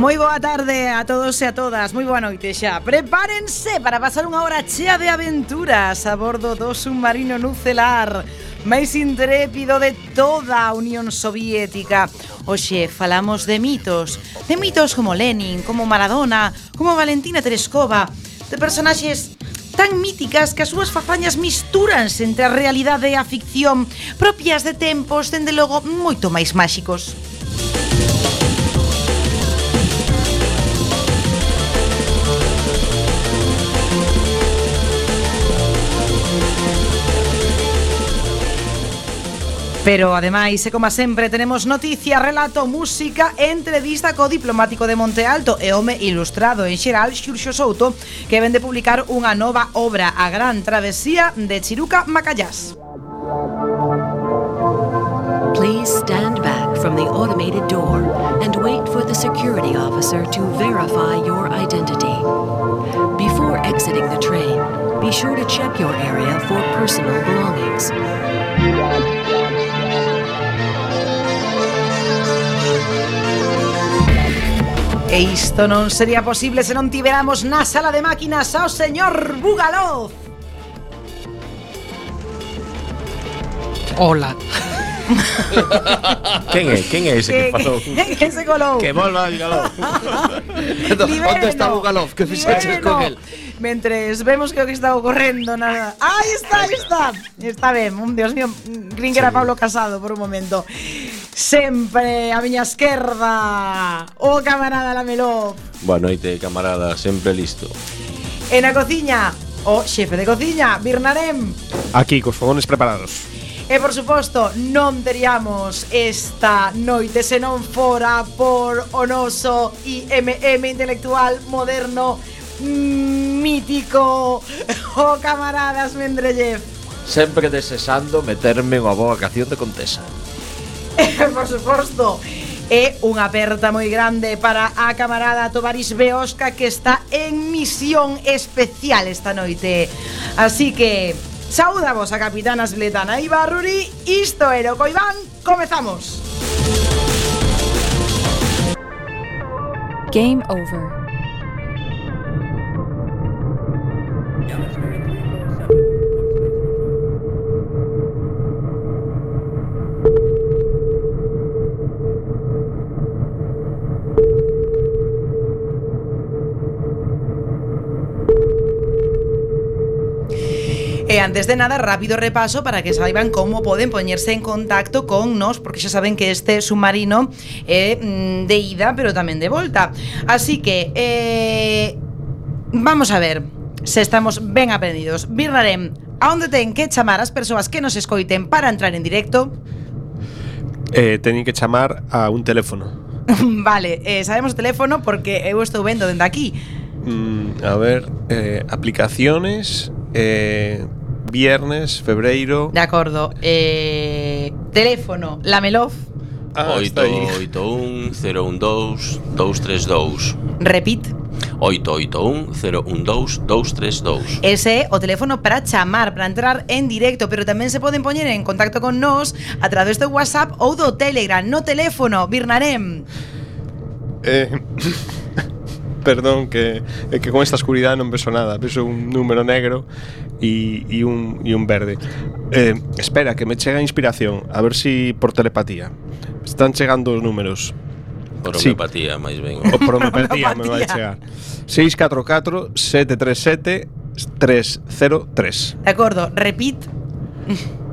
Moi boa tarde a todos e a todas, moi boa noite xa. Prepárense para pasar unha hora chea de aventuras a bordo do submarino nucelar máis intrépido de toda a Unión Soviética. Oxe, falamos de mitos, de mitos como Lenin, como Maradona, como Valentina Tereskova De personaxes tan míticas que as súas fazañas mistúranse entre a realidade e a ficción Propias de tempos, dende logo, moito máis máxicos. Pero ademais, como sempre, tenemos noticia, relato, música, entrevista co diplomático de Monte Alto e home ilustrado en xeral, Xurxo Souto, que vende publicar unha nova obra, A Gran Travesía de Chiruca Macallás. Please stand back from the automated door and wait for the security officer to verify your identity. Before exiting the train, be sure to check your area for personal belongings. E isto non sería posible se non tiveramos na sala de máquinas ao señor Bugaloz. Hola. Quen é? Quen é ese que pasou? que se colou? Que volva Bugalov. Onde está Bugalov? Que Libéreno. con el? Mentres vemos que o que está ocorrendo nada. Aí está, aí está. Está ben, un Dios mío, crin que era Pablo Casado por un momento. Sempre a miña esquerda. O camarada Lameló Boa noite, camarada, sempre listo. E na cociña O xefe de cociña, Birnarem Aquí, cos fogones preparados. E por suposto, non teríamos esta noite se non fora por o noso IMM intelectual moderno mm, mítico o camaradas Mendrellev. Sempre desexando meterme unha boa canción de Contesa. por suposto, É unha aperta moi grande para a camarada Tovarís Beosca que está en misión especial esta noite. Así que, saúda a capitana Sletana Ibarruri, isto era o Coibán, comezamos. Game over. E antes de nada, rápido repaso para que saiban como poden poñerse en contacto con nos, porque xa saben que este submarino é eh, de ida, pero tamén de volta. Así que, eh, vamos a ver se estamos ben aprendidos. Birrarem, a onde ten que chamar as persoas que nos escoiten para entrar en directo? Eh, teñen que chamar a un teléfono. vale, eh, sabemos o teléfono porque eu estou vendo dende aquí. Mm, a ver, eh, aplicaciones, eh, viernes, febreiro. De acordo. Eh, teléfono, Lamelov. Ah, 881 012 232. Repite. 881-012-232 Ese é o teléfono para chamar, para entrar en directo Pero tamén se poden poñer en contacto con nós A través do WhatsApp ou do Telegram No teléfono, Birnarem Eh... perdón, que, é que con esta oscuridade non peso nada. Peso un número negro e, e, un, e un verde. Eh, Espera, que me chega a inspiración. A ver si por telepatía. Están chegando os números. Por Sí. homeopatía, máis ben O por homeopatía me vai chegar 644 737 303 De acordo, repit.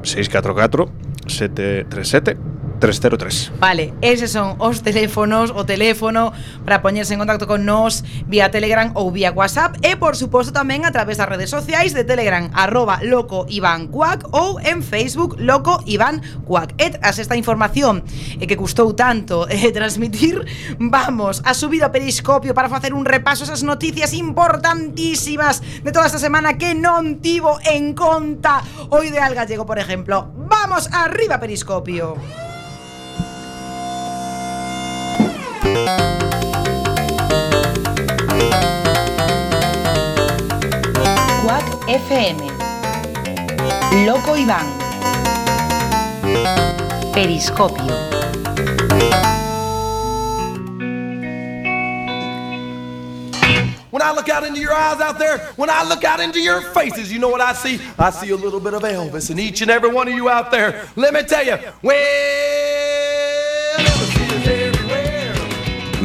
644 737 303. Vale, eses son os teléfonos, o teléfono para poñerse en contacto con nós vía Telegram ou vía WhatsApp e por suposto tamén a través das redes sociais de Telegram arroba loco Iván Cuac ou en Facebook loco Iván Cuac. E tras esta información e que custou tanto eh, transmitir, vamos a subir ao periscopio para facer un repaso esas noticias importantísimas de toda esta semana que non tivo en conta o ideal gallego, por exemplo. Vamos arriba periscopio. Quack FM. Loco Iván. Periscopio. When I look out into your eyes out there, when I look out into your faces, you know what I see? I see a little bit of Elvis in each and every one of you out there. Let me tell you, everywhere.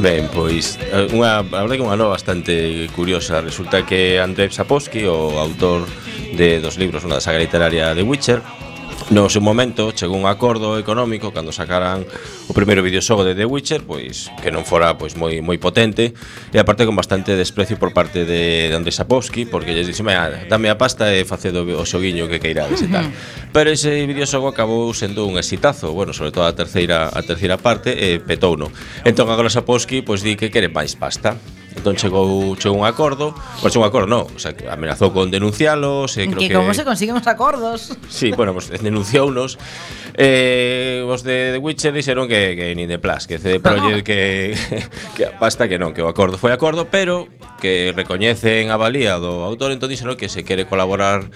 Ben, pois, eh, unha, a verdade que unha nova bastante curiosa. Resulta que Andrzej Sapowski, o autor de dos libros, unha da saga literaria de Witcher No seu momento chegou un acordo económico cando sacaran o primeiro videoxogo de The Witcher, pois que non fora pois moi moi potente e aparte con bastante desprecio por parte de, de Andrés Sapowski, porque lles dixo, dame a pasta e facedo o xoguiño que queirades e tal. Pero ese videoxogo acabou sendo un exitazo, bueno, sobre todo a terceira a terceira parte e petouno. Entón agora Sapowski pois di que quere máis pasta. Entón chegou, chegou un acordo. Pois chegou un acordo, non O sea, que amenazou con denuncialos eh, creo que, que como se consiguen os acordos. Sí, bueno, pues, denunciounos. Eh, Os de The Witcher dixeron que, que nin de Plus Que CD Projekt que, que Basta que non, que o acordo foi acordo Pero que recoñecen a valía do autor Entón dixeron que se quere colaborar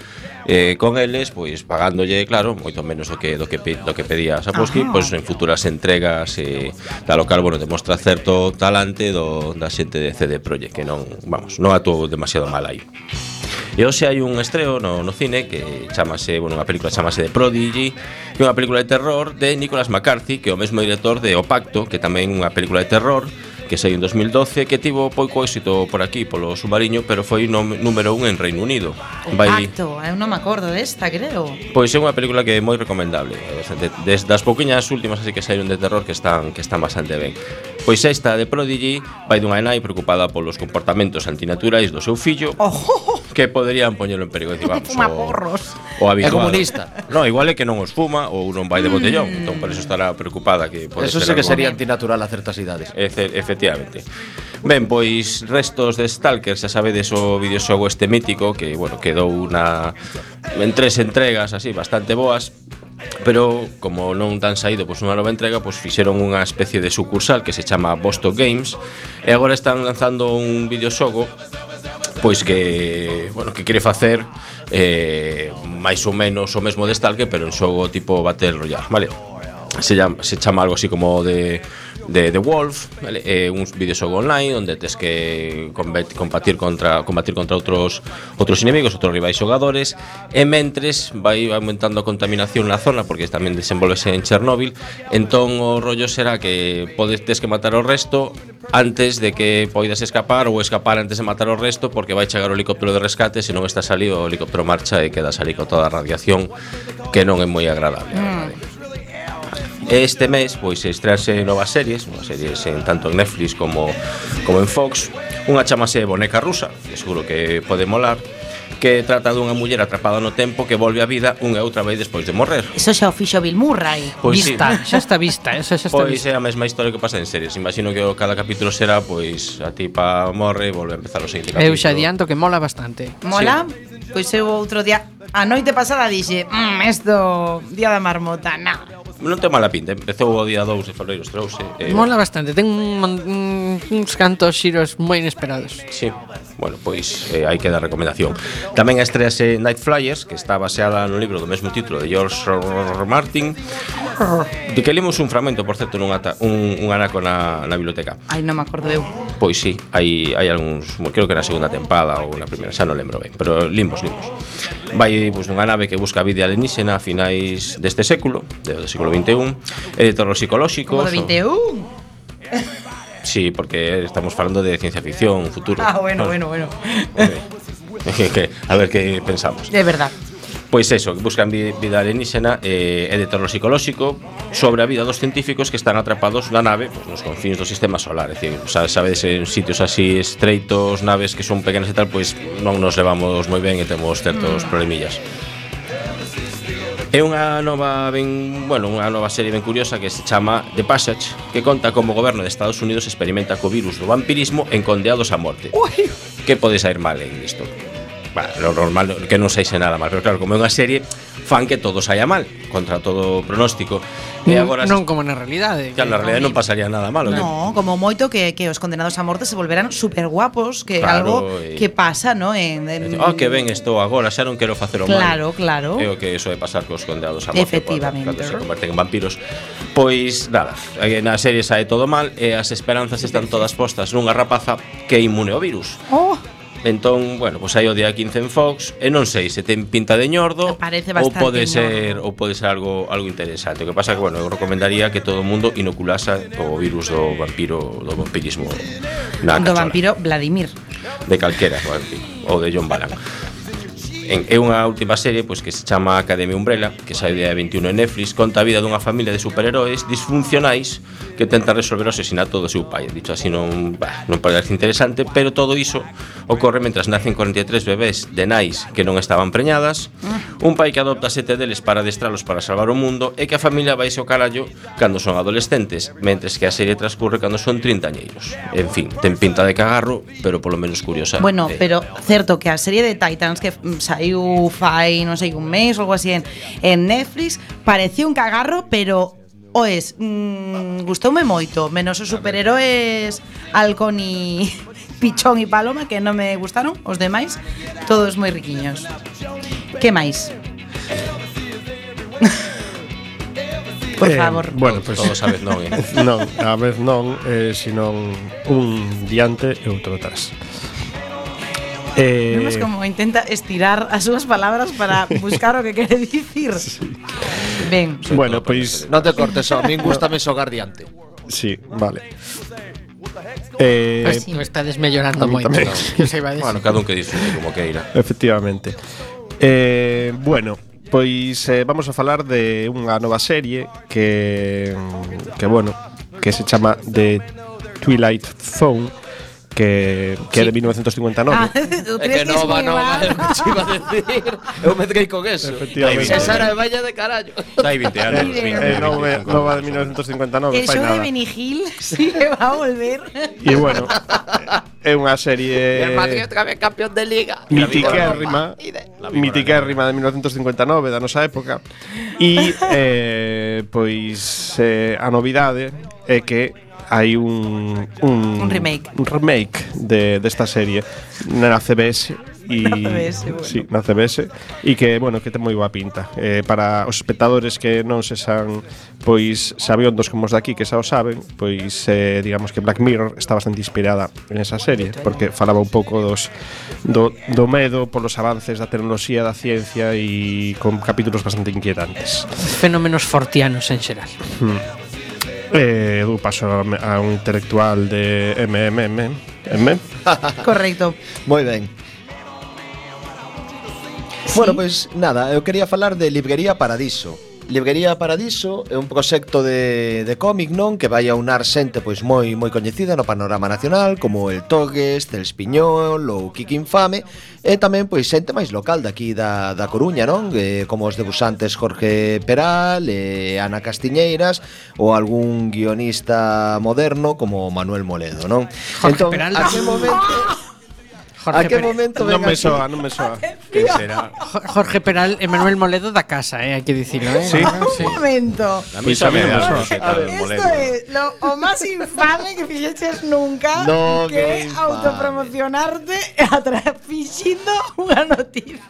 eh, con eles, pois pagándolle, claro, moito menos do que do que do que pedía Saposki, pois en futuras entregas eh, da local, bueno, demostra certo talante do da xente de CD Projekt, que non, vamos, non atuou demasiado mal aí. E hoxe hai un estreo no, no cine que chamase, bueno, unha película chamase The Prodigy, que é unha película de terror de Nicholas McCarthy, que é o mesmo director de O Pacto, que tamén é unha película de terror, que saiu en 2012 que tivo pouco éxito por aquí polo submarino, pero foi no, número un en Reino Unido. Vai... Acto, eu non me acordo desta, creo. Pois é unha película que é moi recomendable. Eh, Des, das pouquiñas últimas así que saíron de terror que están que están bastante ben. Pois esta de Prodigy vai dunha nai preocupada polos comportamentos antinaturais do seu fillo oh. que poderían poñelo en perigo. Dicir, vamos, fuma porros. O, habitual. É comunista. No, igual é que non os fuma ou non vai de botellón. Mm. Entón, por eso estará preocupada que pode Eso ser sí que algo. sería antinatural a certas idades. Efe, efectivamente. Ben, pois restos de Stalker, xa sabedes o videoxogo este mítico que, bueno, quedou na en tres entregas así bastante boas pero como non tan saído pois unha nova entrega, pois fixeron unha especie de sucursal que se chama Boston Games e agora están lanzando un videoxogo pois que, bueno, que quere facer eh, máis ou menos o mesmo de Stalker, pero en xogo tipo Battle Royale, vale? Se, llama, se chama algo así como de de The Wolf, vale? Eh, é un videoxogo online onde tes que combatir contra combatir contra outros outros inimigos, outros rivais xogadores e mentres vai aumentando a contaminación na zona porque tamén desenvolvese en Chernóbil, entón o rollo será que podes tes que matar o resto antes de que poidas escapar ou escapar antes de matar o resto porque vai chegar o helicóptero de rescate se non está salido o helicóptero marcha e quedas ali con toda a radiación que non é moi agradable. Mm. Este mes pois estrease novas series, novas series en tanto en Netflix como como en Fox. Unha chamase Boneca Rusa, que seguro que pode molar que trata dunha muller atrapada no tempo que volve á vida unha e outra vez despois de morrer. Eso xa o fixo Bill Murray. Pois vista, sí. xa está vista, eh, eso xa está pois vista. é a mesma historia que pasa en series. Imagino que cada capítulo será pois a tipa morre e volve a empezar o seguinte capítulo. Eu xa adianto que mola bastante. Mola? Sí. Pois eu outro día, a noite pasada dixe, mmm, esto, día da marmota, na non ten mala pinta. Empezou o día 2 de febreiro, estrouse. Eh, Mola bastante, ten un, un, uns cantos xiros moi inesperados. Sí bueno, pois eh, hai que dar recomendación. Tamén estrease Night Flyers, que está baseada no libro do mesmo título de George R. R. Martin, de que lemos un fragmento, por certo, nun ata, un, un anaco na, na biblioteca. Ai, non me acordo eu. Pois sí, hai, hai algúns, creo que na segunda tempada ou na primeira, xa non lembro ben, pero limos, limos. Vai pois, nunha nave que busca a vida alienígena a finais deste século, do século XXI, e de eh, terror psicolóxico Como do 21? Sí, porque estamos falando de ciencia ficción, futuro. Ah, bueno, ah. bueno, bueno. a ver qué pensamos. De verdad. Pois eso, que buscan vida alienígena eh, e de terror psicolóxico sobre a vida dos científicos que están atrapados na nave pues, nos confins do sistema solar. É dicir, xa sabedes, en sitios así estreitos, naves que son pequenas e tal, pois non nos levamos moi ben e temos certos mm. problemillas. É unha nova ben, bueno, unha nova serie ben curiosa que se chama The Passage, que conta como o goberno de Estados Unidos experimenta co virus do vampirismo en condeados a morte. Uy. Que pode sair mal en isto? Bah, lo normal que non saise nada mal, pero claro, como é unha serie, fan que todo saia mal contra todo pronóstico. E agora non como na realidade. Que na realidade non pasaría nada malo. No, que... como moito que, que os condenados a morte se volverán super guapos, que claro, algo e... que pasa, no? En, en... Oh, que ben estou agora, xa non quero facer o claro, mal. Claro, claro. É o que eso é pasar cos condenados a morte. Efectivamente. Cando se converten en vampiros. Pois, nada, eh, na serie sae todo mal e as esperanzas están todas postas nunha rapaza que é inmune ao virus. Oh. Entón, bueno, pois pues hai o día 15 en Fox e non sei se ten pinta de ñordo Parece ou pode ser ou pode ser algo algo interesante. O que pasa que bueno, eu recomendaría que todo o mundo inoculase o virus do vampiro do vampirismo na cachola. Do vampiro Vladimir. De calquera, o de John Balan en, é unha última serie pois, que se chama Academia Umbrella que sai de 21 en Netflix conta a vida dunha familia de superheróis disfuncionais que tentan resolver o asesinato do seu pai. Dicho así non, bah, non parece interesante pero todo iso ocorre mentras nacen 43 bebés de nais que non estaban preñadas un pai que adopta sete deles para adestralos para salvar o mundo e que a familia vai ao carallo cando son adolescentes mentres que a serie transcurre cando son 30 añeiros en fin, ten pinta de cagarro pero polo menos curiosa. Bueno, eh, pero certo que a serie de Titans que mm, xa saiu fai non sei un mes ou algo así en, en Netflix parecía un cagarro pero Oes, mm, gustoume moito, menos os superheróis Halcón e Pichón e Paloma que non me gustaron, os demais todos moi riquiños. Que máis? Por eh, favor. Bueno, pues, todos a vez non, eh? non, a vez non, eh, senón un diante e outro atrás. Eh, Vemos como intenta estirar as súas palabras para buscar o que quere dicir. Ben, bueno, pois Non te cortes, a min gustame xogar diante. sí, vale. Eh, Pues no estades mellorando moito. tamén. Que se iba a decir. Bueno, cada un que disfrute como queira. Efectivamente. Eh, bueno, pois eh, vamos a falar de unha nova serie que que bueno, que se chama The Twilight Zone que, que sí. é de 1959. Ah, é que nova, nova, é o que iba a decir. Eu me quedei con eso. Efectivamente. Esa era de eh, eh, valla de carallo. Dai 20 anos. Eh, no, me, nova de 1959. El show de Benigil sí que va a volver. E bueno, eh, é unha serie... El Madrid outra vez campeón de liga. Mitiquérrima. Mitiquérrima de 1959, da nosa época. E, eh, pois, eh, a novidade é que hai un, un, un remake un remake de, desta serie na CBS e na CBS, bueno. sí, na CBS e que, bueno, que ten moi boa pinta. Eh, para os espectadores que non se san pois sabiondos como os aquí que xa o saben, pois eh, digamos que Black Mirror está bastante inspirada en esa serie, porque falaba un pouco dos do, do medo polos avances da tecnoloxía, da ciencia e con capítulos bastante inquietantes. Fenómenos fortianos en xeral. Hmm. Eh, dou paso a un intelectual de MMM. MM. Correcto. Moi ben. Sí. Bueno, pois pues, nada, eu quería falar de Librería Paradiso Librería Paradiso é un proxecto de, de cómic non? Que vai a unar xente pois moi moi coñecida no panorama nacional como el Togues, Cels Piñol ou Kiki Infame e tamén pois xente máis local daqui da, da Coruña non? Eh, como os debusantes Jorge Peral e Ana Castiñeiras ou algún guionista moderno como Manuel Moledo non? Jorge entón, Peral. que momento Jorge, a Peral- momento ven me soa, non me soa. Quen será? Jo- Jorge Peral e Manuel Moledo da casa, eh, hai que dicilo, eh. Sí. sí. Un momento. A mí mí me soa. Esto es lo o más infame que fixeches nunca No, que autopromocionarte a tra- fixindo unha noticia.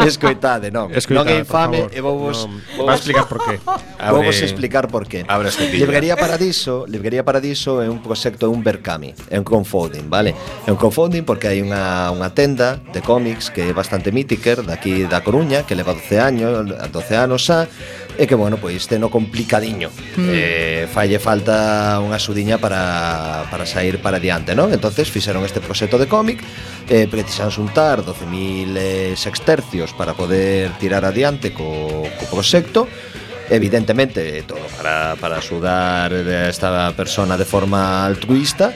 Escoitade, non. Escoitade, non é infame e vou vos, Non, vou va a explicar por qué. Vou vos explicar por qué. Abre escotilla. Librería Paradiso, Librería Paradiso é un proxecto, é un Berkami, é un crowdfunding, vale? É un crowdfunding porque hai unha, unha tenda de cómics que é bastante mítiker daqui da Coruña, que leva 12 años, 12 anos xa, e que, bueno, pois teno complicadiño. Mm. Eh, falle falta unha sudiña para, para sair para diante, non? Entonces fixeron este proxecto de cómic, eh, precisan xuntar 12.000 eh, sextercios para poder tirar adiante co, co proxecto, evidentemente todo para, para axudar a esta persona de forma altruista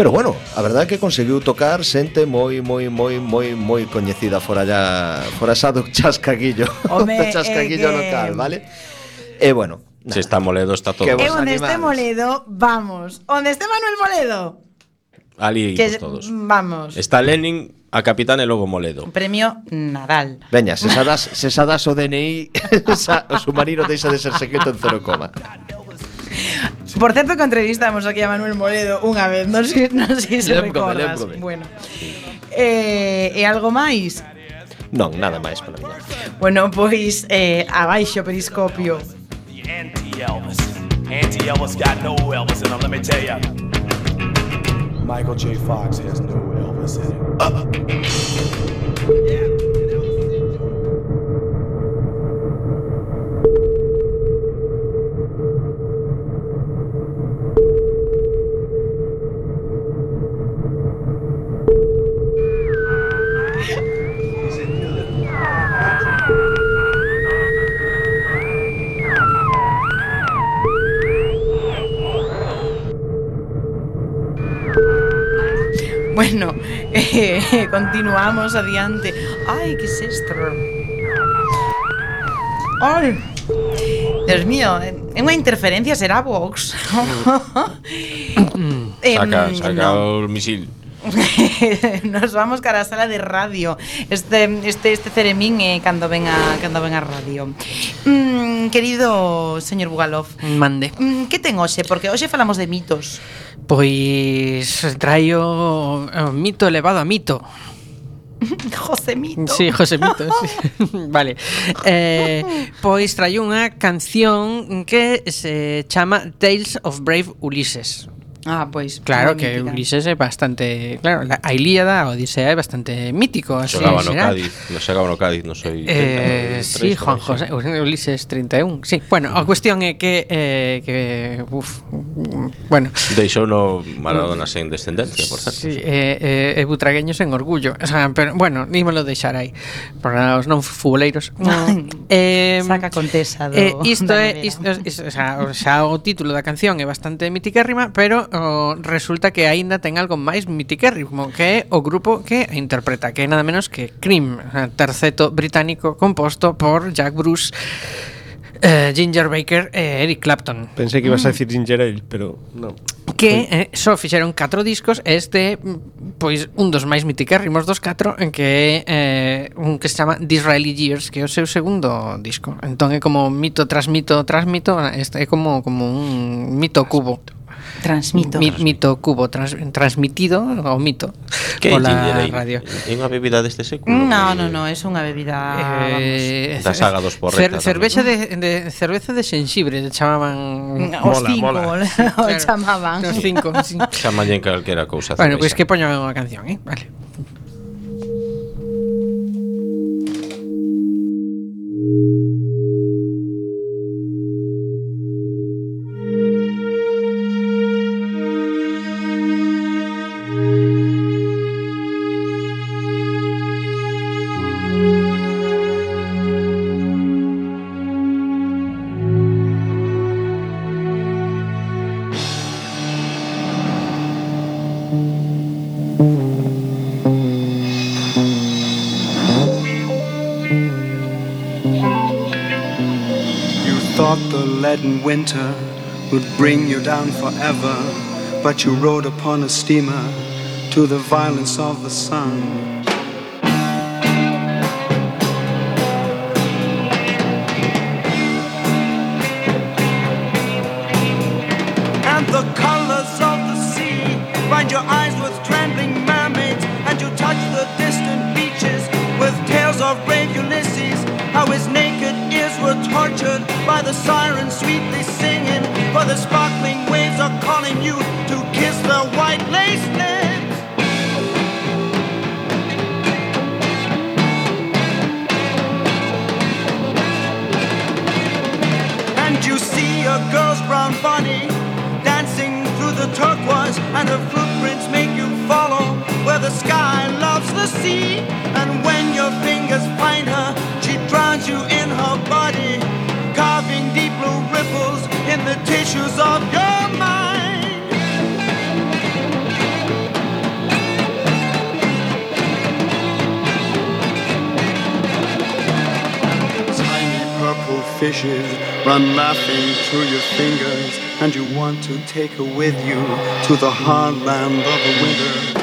Pero bueno, a verdade é que conseguiu tocar xente moi, moi, moi, moi, moi coñecida fora ya, fora xa do chascaguillo, Home, do chascaguillo eh, local, eh, vale? E bueno, Nah. Se está Moledo, está todo. E onde este Moledo, vamos. Onde este Manuel Moledo. Ali que todos. Vamos. Está Lenin, a capitán e logo Moledo. Premio Nadal. Veña, se sadas, se sadas o DNI, o submarino deixa de ser secreto en cero coma. Por certo que entrevistamos aquí a Manuel Moledo unha vez, non sei, non sei se lembro, recordas. Lembro, bueno. Eh, e algo máis? Non, nada máis para miña. Bueno, pois eh, abaixo periscopio. Anti-Elvis. Anti-Elvis got no Elvis in him, let me tell ya. Michael J. Fox has no Elvis in him. Uh. Yeah. continuamos adiante. Ai, que sestro. Ai. Dios mío, é unha interferencia será Vox. saca, saca no. o misil. Nos vamos cara a sala de radio. Este este este ceremín eh, cando ven a cando ven a radio. Mm, querido señor Bugalov, mande. Mm, que ten hoxe? Porque hoxe falamos de mitos. Pois traio o mito elevado a mito. Josemito. Sí, Josemito, sí. vale. Eh, pois traio unha canción que se chama Tales of Brave Ulysses. Ah, pois Claro pois, que mítica. Ulises é bastante, claro, a Ilíada, a Odisea é bastante mítico, así. Xogaba no Cádiz, no xogaba no Cádiz, no soy... Eh, sí, Juan José, Ulises 31. Sí, bueno, a cuestión é que eh, que uf, bueno, deixou no Maradona sen descendencia, por certo. Sí, eh, eh, e butragueño sen orgullo. O sea, pero bueno, ímolo deixar aí para os non futboleiros. eh, Saca contesa do eh, isto é isto, isto, isto, o sea, xa o título da canción é bastante mitiquérrima, pero o, resulta que aínda ten algo máis mitiquérrimo que é o grupo que a interpreta, que é nada menos que Cream, eh, terceto británico composto por Jack Bruce eh, Ginger Baker e eh, Eric Clapton. Pensei que ibas mm. a decir Ginger Ale, pero non. Que eh, só fixeron catro discos este mm, pois un dos máis mitiquérrimos dos catro en que é eh, un que se chama Disraeli Years, que é o seu segundo disco. Entón é como mito tras mito tras mito, este é como como un mito cubo. Mito. Transmito. Mi, mito cubo, trans, transmitido o mito que pola radio. É unha bebida deste século? No, eh, no, no, é unha bebida eh, da saga dos porretas Cer, cervexa de, de, cerveza de xenxibre chamaban mm, os mola, cinco, mola. o chamaban. Os cinco, sí. Chamalle calquera cousa. Bueno, pois pues que poñan unha canción, eh? Vale. Winter would bring you down forever, but you rode upon a steamer to the violence of the sun. Her footprints make you follow where the sky loves the sea. And when your fingers find her, she drowns you in her body, carving deep blue ripples in the tissues of your mind. Tiny purple fishes run laughing through your fingers, and you want to take her with you to the hard land of the winter.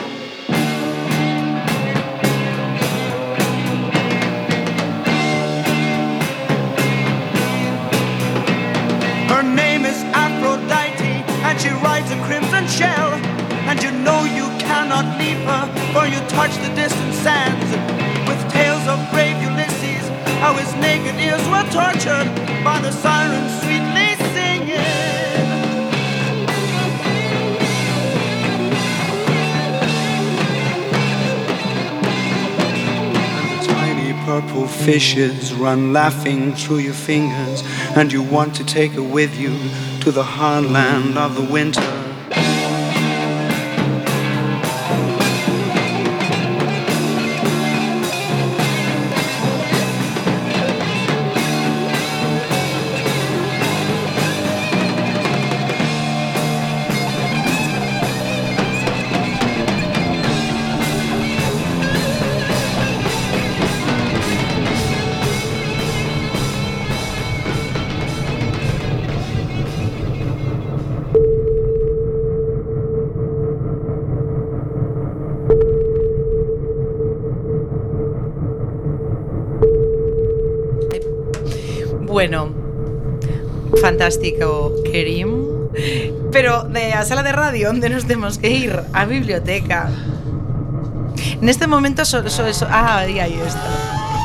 Her name is Aphrodite, and she rides a crimson shell. And you know you cannot leave her, for you touch the distant sands. With tales of brave Ulysses, how his naked ears were tortured by the sirens sweetly fishes run laughing through your fingers, and you want to take her with you to the hard land of the winter. Bueno, fantástico, Kerim. Pero de a sala de radio, onde nos temos que ir? A biblioteca. Neste momento so, so, so, ah, aí, aí está.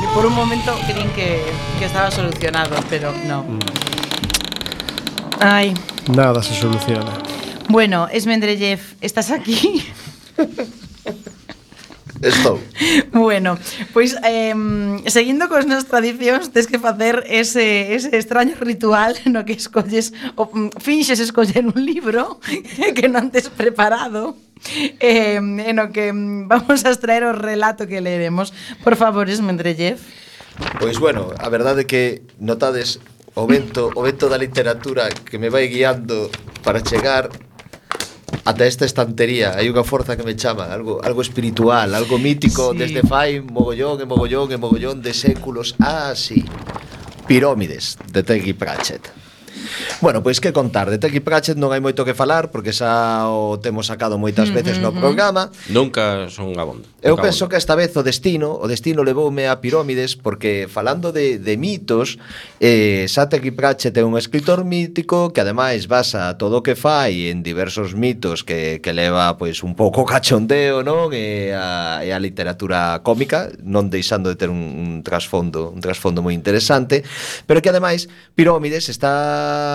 Y por un momento creín que, que estaba solucionado, pero no. Ay, Nada se soluciona. bueno, Esmendrellev, ¿estás aquí? Estou. bueno, pois eh, seguindo cos nas tradicións tes que facer ese, ese extraño ritual no que escolles o, mm, finxes escoller un libro que non tes preparado eh, en o que mm, vamos a extraer o relato que leeremos. Por favor, Esmendrellev Pois bueno, a verdade é que notades o vento, o vento da literatura que me vai guiando para chegar ata esta estantería hai unha forza que me chama, algo algo espiritual, algo mítico sí. desde fai mogollón e mogollón e mogollón de séculos. Ah, sí. Pirómides de Terry Pratchett. Bueno, pois que contar, de Terry Pratchett non hai moito que falar porque xa o temos sacado moitas veces no programa. Nunca son abondo. Eu penso que esta vez o destino, o destino levoume a pirómides porque falando de, de mitos, eh, xa Terry Pratchett é un escritor mítico que ademais basa todo o que fai en diversos mitos que, que leva pois un pouco cachondeo, non? E a, e a literatura cómica, non deixando de ter un, un trasfondo, un trasfondo moi interesante, pero que ademais Pirómides está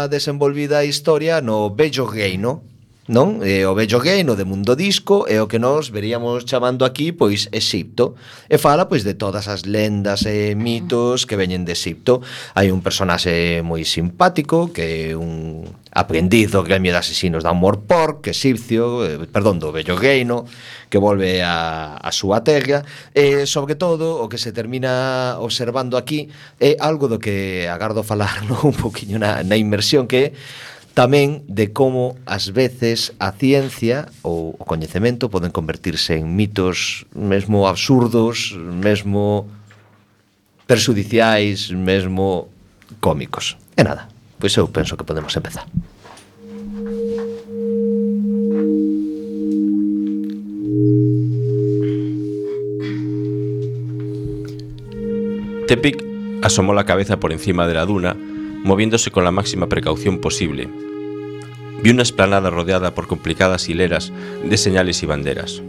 desenvolvida a historia no Bello Reino non? E o vello gay de mundo disco é o que nós veríamos chamando aquí pois Exipto. E fala pois de todas as lendas e mitos que veñen de Exipto. Hai un personaxe moi simpático que é un aprendiz do gremio de asesinos da Amor Pork, exipcio, eh, perdón, do vello gaino, que volve a, a súa terra. E, sobre todo, o que se termina observando aquí é algo do que agardo falar no? un poquinho na, na inmersión que é tamén de como ás veces a ciencia ou o coñecemento poden convertirse en mitos mesmo absurdos, mesmo perxudiciais, mesmo cómicos. E nada, pois eu penso que podemos empezar. Tepic asomó la cabeza por encima de la duna moviéndose con la máxima precaución posible. Vi una esplanada rodeada por complicadas hileras de señales y banderas.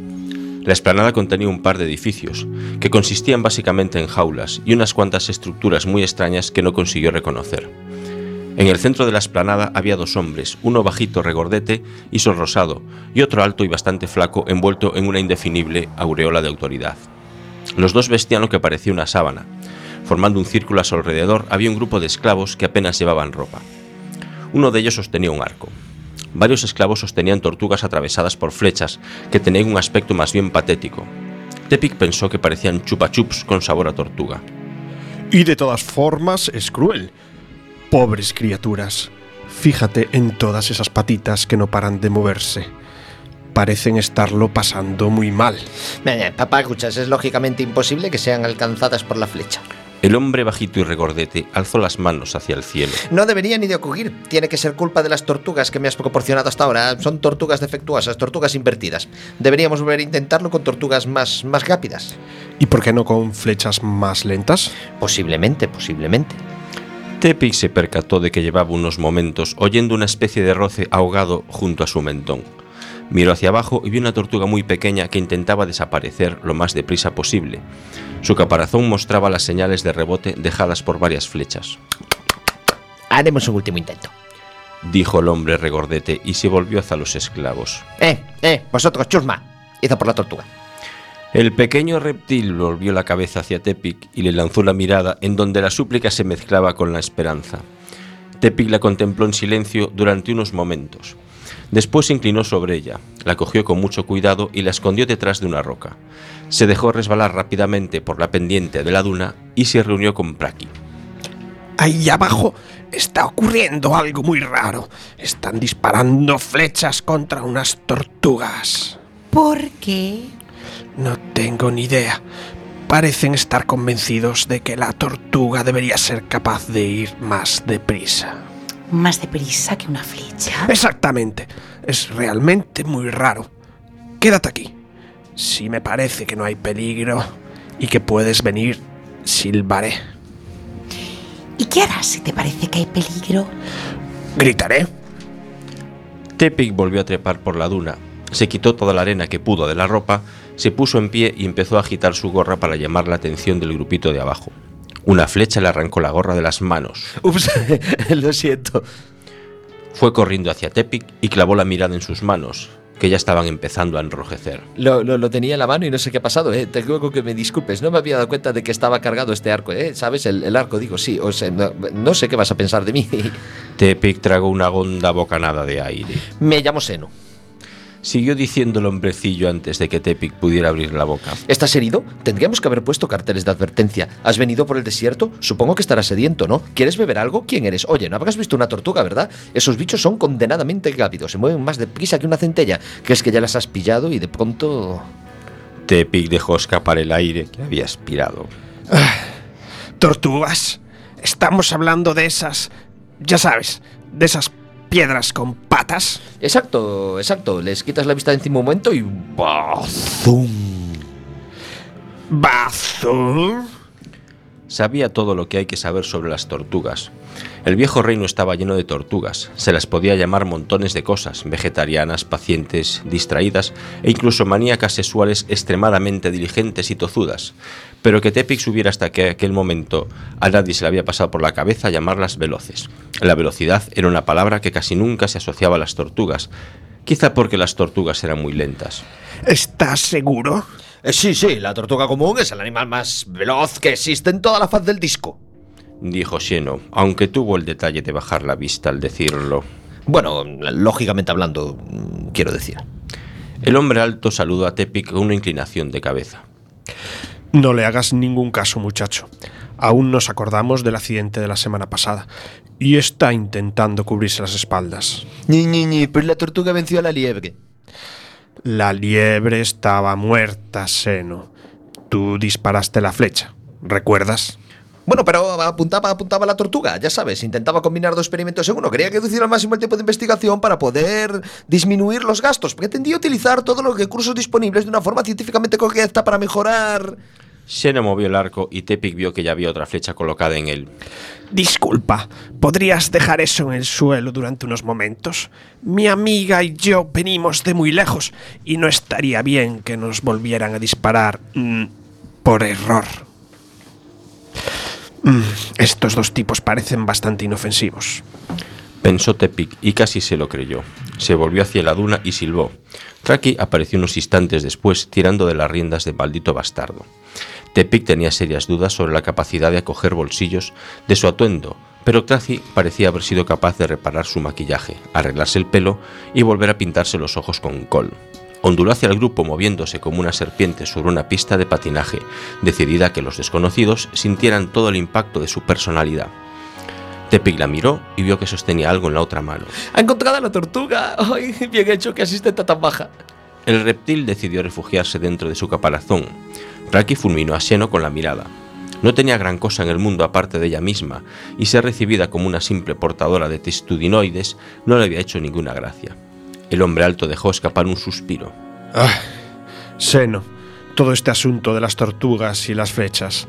La esplanada contenía un par de edificios, que consistían básicamente en jaulas y unas cuantas estructuras muy extrañas que no consiguió reconocer. En el centro de la esplanada había dos hombres, uno bajito regordete y sonrosado, y otro alto y bastante flaco envuelto en una indefinible aureola de autoridad. Los dos vestían lo que parecía una sábana. Formando un círculo a su alrededor había un grupo de esclavos que apenas llevaban ropa. Uno de ellos sostenía un arco. Varios esclavos sostenían tortugas atravesadas por flechas que tenían un aspecto más bien patético. Tepic pensó que parecían chupa chups con sabor a tortuga. Y de todas formas es cruel. Pobres criaturas. Fíjate en todas esas patitas que no paran de moverse. Parecen estarlo pasando muy mal. Eh, papá, escuchas, es lógicamente imposible que sean alcanzadas por la flecha. El hombre bajito y regordete alzó las manos hacia el cielo. No debería ni de ocurrir. Tiene que ser culpa de las tortugas que me has proporcionado hasta ahora. Son tortugas defectuosas, tortugas invertidas. Deberíamos volver a intentarlo con tortugas más, más rápidas. ¿Y por qué no con flechas más lentas? Posiblemente, posiblemente. Tepic se percató de que llevaba unos momentos oyendo una especie de roce ahogado junto a su mentón. Miró hacia abajo y vio una tortuga muy pequeña que intentaba desaparecer lo más deprisa posible. Su caparazón mostraba las señales de rebote dejadas por varias flechas. Haremos un último intento. Dijo el hombre regordete y se volvió hacia los esclavos. Eh, eh, vosotros, chusma. Hizo por la tortuga. El pequeño reptil volvió la cabeza hacia Tepic y le lanzó la mirada en donde la súplica se mezclaba con la esperanza. Tepic la contempló en silencio durante unos momentos. Después se inclinó sobre ella, la cogió con mucho cuidado y la escondió detrás de una roca. Se dejó resbalar rápidamente por la pendiente de la duna y se reunió con Praki. Ahí abajo está ocurriendo algo muy raro. Están disparando flechas contra unas tortugas. ¿Por qué? No tengo ni idea. Parecen estar convencidos de que la tortuga debería ser capaz de ir más deprisa. Más deprisa que una flecha. Exactamente. Es realmente muy raro. Quédate aquí. Si me parece que no hay peligro y que puedes venir, silbaré. ¿Y qué harás si te parece que hay peligro? Gritaré. Tepic volvió a trepar por la duna, se quitó toda la arena que pudo de la ropa, se puso en pie y empezó a agitar su gorra para llamar la atención del grupito de abajo. Una flecha le arrancó la gorra de las manos. Ups, lo siento. Fue corriendo hacia Tepic y clavó la mirada en sus manos, que ya estaban empezando a enrojecer. Lo, lo- lo tenía en la mano y no sé qué ha pasado, ¿eh? Te ruego que me disculpes. No me había dado cuenta de que estaba cargado este arco, ¿eh? ¿Sabes? El, el arco, digo, sí. O sea, no, no sé qué vas a pensar de mí. Tepic tragó una honda bocanada de aire. me llamo Seno. Siguió diciendo el hombrecillo antes de que Tepic pudiera abrir la boca. ¿Estás herido? Tendríamos que haber puesto carteles de advertencia. ¿Has venido por el desierto? Supongo que estarás sediento, ¿no? ¿Quieres beber algo? ¿Quién eres? Oye, no habrás visto una tortuga, ¿verdad? Esos bichos son condenadamente rápidos. Se mueven más deprisa que una centella. ¿Crees que ya las has pillado y de pronto... Tepic dejó escapar el aire que había aspirado. Tortugas. Estamos hablando de esas, ya sabes, de esas piedras con patas. Exacto, exacto. Les quitas la vista de encima un momento y... ¡Bazum! Bazum. Sabía todo lo que hay que saber sobre las tortugas. El viejo reino estaba lleno de tortugas. Se las podía llamar montones de cosas, vegetarianas, pacientes, distraídas e incluso maníacas sexuales extremadamente diligentes y tozudas. Pero que Tepic subiera hasta que aquel momento a nadie se le había pasado por la cabeza llamarlas veloces. La velocidad era una palabra que casi nunca se asociaba a las tortugas, quizá porque las tortugas eran muy lentas. ¿Estás seguro? Eh, sí, sí, la tortuga común es el animal más veloz que existe en toda la faz del disco. Dijo Xeno, aunque tuvo el detalle de bajar la vista al decirlo. Bueno, lógicamente hablando, quiero decir. El hombre alto saludó a Tepic con una inclinación de cabeza. No le hagas ningún caso, muchacho. Aún nos acordamos del accidente de la semana pasada y está intentando cubrirse las espaldas. Ni, ni, ni, pues la tortuga venció a la liebre. La liebre estaba muerta, Seno. Tú disparaste la flecha, ¿recuerdas? Bueno, pero apuntaba, apuntaba a la tortuga, ya sabes, intentaba combinar dos experimentos en uno. Quería reducir al máximo el tiempo de investigación para poder disminuir los gastos. Pretendía utilizar todos los recursos disponibles de una forma científicamente correcta para mejorar. Xeno movió el arco y Tepic vio que ya había otra flecha colocada en él. Disculpa, ¿podrías dejar eso en el suelo durante unos momentos? Mi amiga y yo venimos de muy lejos y no estaría bien que nos volvieran a disparar mm, por error. Mm, estos dos tipos parecen bastante inofensivos. Pensó Tepic y casi se lo creyó. Se volvió hacia la duna y silbó. Traki apareció unos instantes después tirando de las riendas de maldito bastardo. Tepic tenía serias dudas sobre la capacidad de acoger bolsillos de su atuendo, pero Tracy parecía haber sido capaz de reparar su maquillaje, arreglarse el pelo y volver a pintarse los ojos con col. Onduló hacia el grupo moviéndose como una serpiente sobre una pista de patinaje, decidida a que los desconocidos sintieran todo el impacto de su personalidad. Tepic la miró y vio que sostenía algo en la otra mano. ¡Ha encontrado a la tortuga! ¡Ay, bien hecho, qué asistente tan baja! El reptil decidió refugiarse dentro de su caparazón. Raki fulminó a Xeno con la mirada. No tenía gran cosa en el mundo aparte de ella misma, y ser recibida como una simple portadora de testudinoides no le había hecho ninguna gracia. El hombre alto dejó escapar un suspiro. Ah, Seno, todo este asunto de las tortugas y las flechas.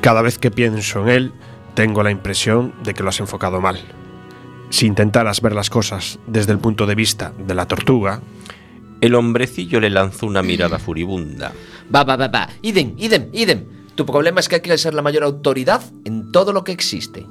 Cada vez que pienso en él, tengo la impresión de que lo has enfocado mal. Si intentaras ver las cosas desde el punto de vista de la tortuga, El hombrecillo le lanzó una mirada furibunda. Va, va, va, va. Idem, idem, idem. Tu problema es que quieres ser la mayor autoridad en todo lo que existe.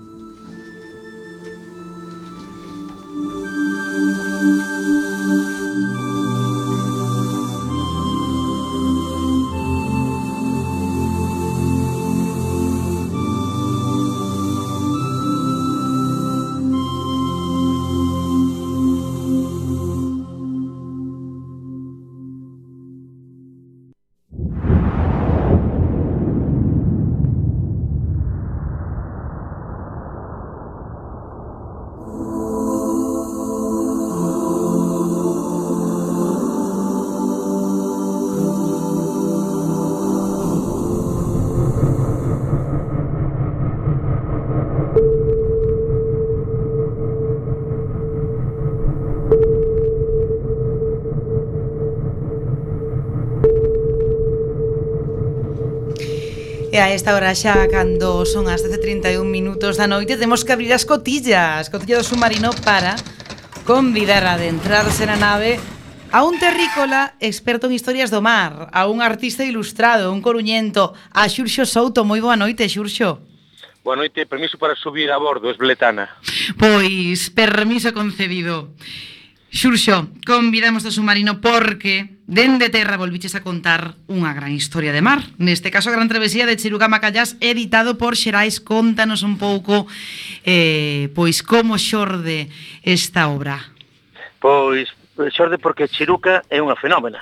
a esta hora xa cando son as 10.31 minutos da noite temos que abrir as cotillas, cotilla do submarino para convidar a adentrarse na nave a un terrícola experto en historias do mar, a un artista ilustrado, un coruñento, a Xurxo Souto. Moi boa noite, Xurxo. Boa noite, permiso para subir a bordo, es Bletana. Pois, permiso concedido. Xurxo, convidamos a submarino porque dende terra volviches a contar unha gran historia de mar. Neste caso, a gran travesía de Chiruca Macallás, editado por Xerais. Contanos un pouco eh, pois como xorde esta obra. Pois xorde porque Chiruca é unha fenómena.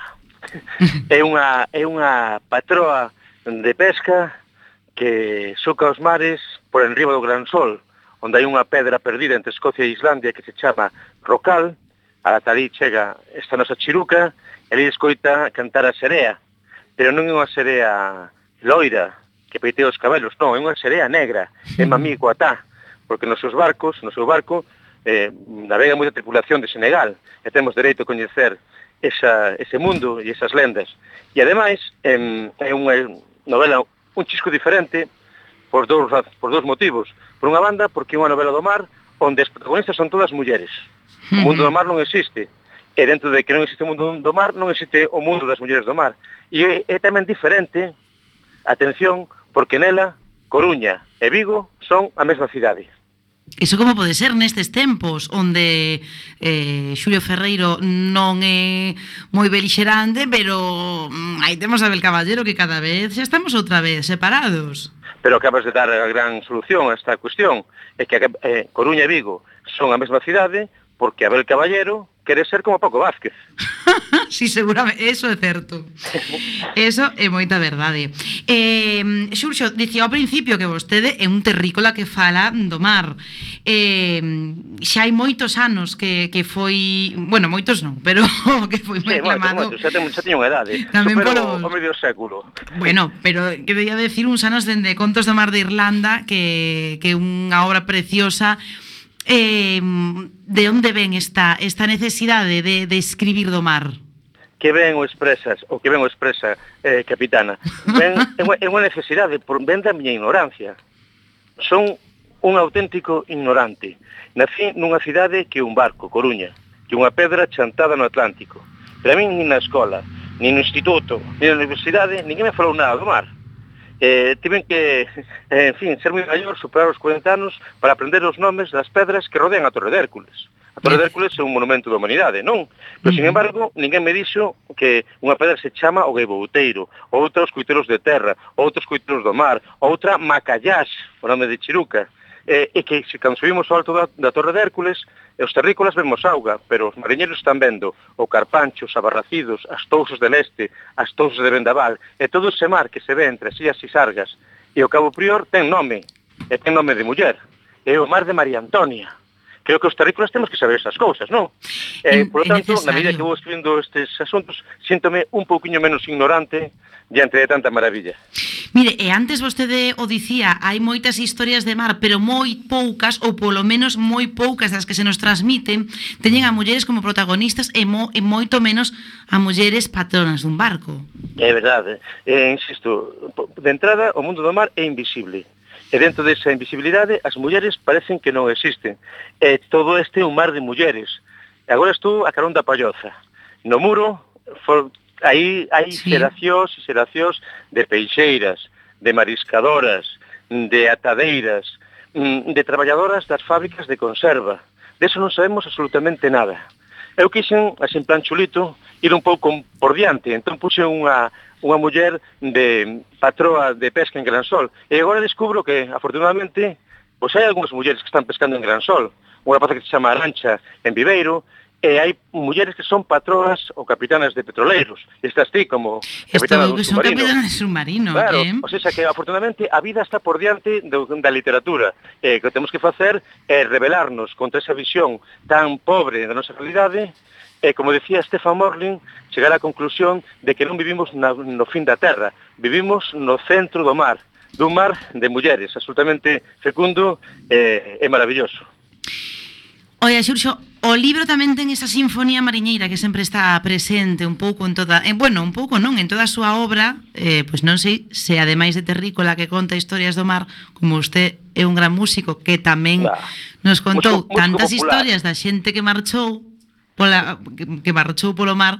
é unha, é unha patroa de pesca que soca os mares por enriba do Gran Sol, onde hai unha pedra perdida entre Escocia e Islandia que se chama Rocal, A ali chega esta nosa chiruca e ali escoita cantar a serea, pero non é unha serea loira que peitea os cabelos, non, é unha serea negra, é mamí coatá, porque nos seus barcos, no seu barco, eh, navega moita tripulación de Senegal e temos dereito a coñecer esa, ese mundo e esas lendas. E ademais, eh, é unha novela un chisco diferente por dous, por dous motivos. Por unha banda, porque é unha novela do mar onde as protagonistas son todas mulleres. O mundo do mar non existe. E dentro de que non existe o mundo do mar, non existe o mundo das mulleres do mar. E é tamén diferente, atención, porque nela, Coruña e Vigo son a mesma cidade. Iso como pode ser nestes tempos onde eh, Xulio Ferreiro non é moi belixerante, pero mm, aí temos a Bel Caballero que cada vez xa estamos outra vez separados. Pero acabas de dar a gran solución a esta cuestión, é que eh, Coruña e Vigo son a mesma cidade, porque Abel Caballero quere ser como Paco Vázquez. sí, seguramente, eso é certo. Eso é moita verdade. Eh, Xurxo, dicía ao principio que vostede é un terrícola que fala do mar. Eh, xa hai moitos anos que, que foi... Bueno, moitos non, pero que foi moi sí, aclamado. Moito, moito, xa, teño, xa teño unha edade. Tamén Supero polo... o medio século. Bueno, pero quería decir uns anos dende Contos do Mar de Irlanda, que, que é unha obra preciosa eh, de onde ven esta, esta necesidade de, de escribir do mar? que ben o expresas, o que ben o expresa, eh, capitana, ben, é, unha, é unha necesidade, por, ben da miña ignorancia. Son un auténtico ignorante. Nací nunha cidade que é un barco, Coruña, que unha pedra chantada no Atlántico. Para min, nin na escola, nin no instituto, nin na universidade, ninguén me falou nada do mar eh, tiven que, eh, en fin, ser moi maior, superar os 40 anos para aprender os nomes das pedras que rodean a Torre de Hércules. A Torre de Hércules é un monumento da humanidade, non? Pero, sin embargo, ninguén me dixo que unha pedra se chama o Gaibouteiro, outra os coiteros de terra, outros coiteros do mar, outra Macallás, o nome de Chiruca eh, e que se cando subimos ao alto da, da Torre de Hércules, os terrícolas vemos auga, pero os mariñeiros están vendo o carpancho, os abarracidos, as tousas de leste, as tousas de Vendaval, e todo ese mar que se ve entre as illas e sargas. E o Cabo Prior ten nome, e ten nome de muller, é o mar de María Antonia creo que os terrícolas temos que saber esas cousas, non? Eh, por lo tanto, na medida que vou escribindo estes asuntos, síntome un pouquiño menos ignorante diante de tanta maravilla. Mire, e antes vostede o dicía, hai moitas historias de mar, pero moi poucas, ou polo menos moi poucas das que se nos transmiten, teñen a mulleres como protagonistas e, mo, e moito menos a mulleres patronas dun barco. É verdade. Eh, insisto, de entrada, o mundo do mar é invisible E dentro desa invisibilidade, as mulleres parecen que non existen. E todo este é un mar de mulleres. E agora estou a carón da Palloza. No muro, for, aí hai sí. xeracións e xeracións de peixeiras, de mariscadoras, de atadeiras, mm, de traballadoras das fábricas de conserva. De eso non sabemos absolutamente nada. Eu quixen, así en plan chulito, ir un pouco por diante. Entón puxe unha, unha muller de patroa de pesca en Gran Sol. E agora descubro que, afortunadamente, pois hai algunhas mulleres que están pescando en Gran Sol. Unha rapaza que se chama Arancha en Viveiro, e hai mulleres que son patroas ou capitanas de petroleiros. Estás ti como capitana Estou, dun submarino. Estou capitana de submarino. Claro, eh? o sea, que afortunadamente a vida está por diante do, da literatura. E eh, que temos que facer é rebelarnos contra esa visión tan pobre da nosa realidade e, como decía Stefan Morlin, chegar á conclusión de que non vivimos na, no fin da Terra, vivimos no centro do mar, dun mar de mulleres, absolutamente fecundo e, e maravilloso. Oia, Xurxo, o libro tamén ten esa sinfonía mariñeira que sempre está presente un pouco en toda, eh, bueno, un pouco non, en toda a súa obra, eh, pois non sei se ademais de Terrícola que conta historias do mar, como usted é un gran músico que tamén nos contou músico, músico tantas popular. historias da xente que marchou, pola, que barrochou polo mar,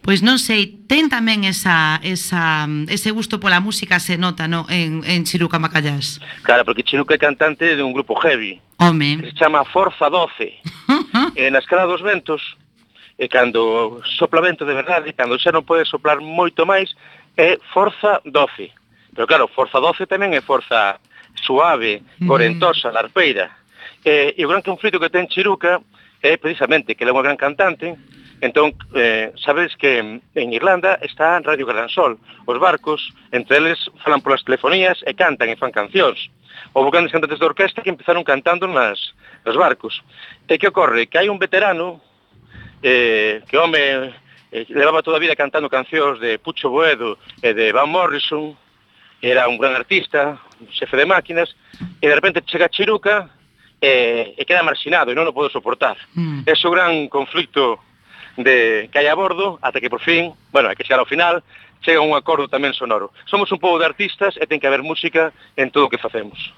Pois non sei, ten tamén esa, esa, ese gusto pola música se nota no, en, en Chiruca Macallás. Claro, porque Chiruca é cantante de un grupo heavy. Home. Que se chama Forza 12. e na escala dos ventos, e cando sopla vento de verdade, cando xa non pode soplar moito máis, é Forza 12. Pero claro, Forza 12 tamén é forza suave, mm. corentosa, larpeira. E, e o gran conflito que ten Chiruca é precisamente que ela é unha gran cantante, Entón, eh, sabes que en Irlanda está en Radio Gran Sol. Os barcos, entre eles, falan polas telefonías e cantan e fan cancións. Houve grandes cantantes de orquesta que empezaron cantando nas, nos barcos. E que ocorre? Que hai un veterano eh, que home eh, levaba toda a vida cantando cancións de Pucho Boedo e de Van Morrison, era un gran artista, un xefe de máquinas, e de repente chega a Chiruca e, e queda marxinado e non o podo soportar. Mm. É o gran conflicto de que hai a bordo ata que por fin, bueno, hai que chegar ao final, chega un acordo tamén sonoro. Somos un pobo de artistas e ten que haber música en todo o que facemos.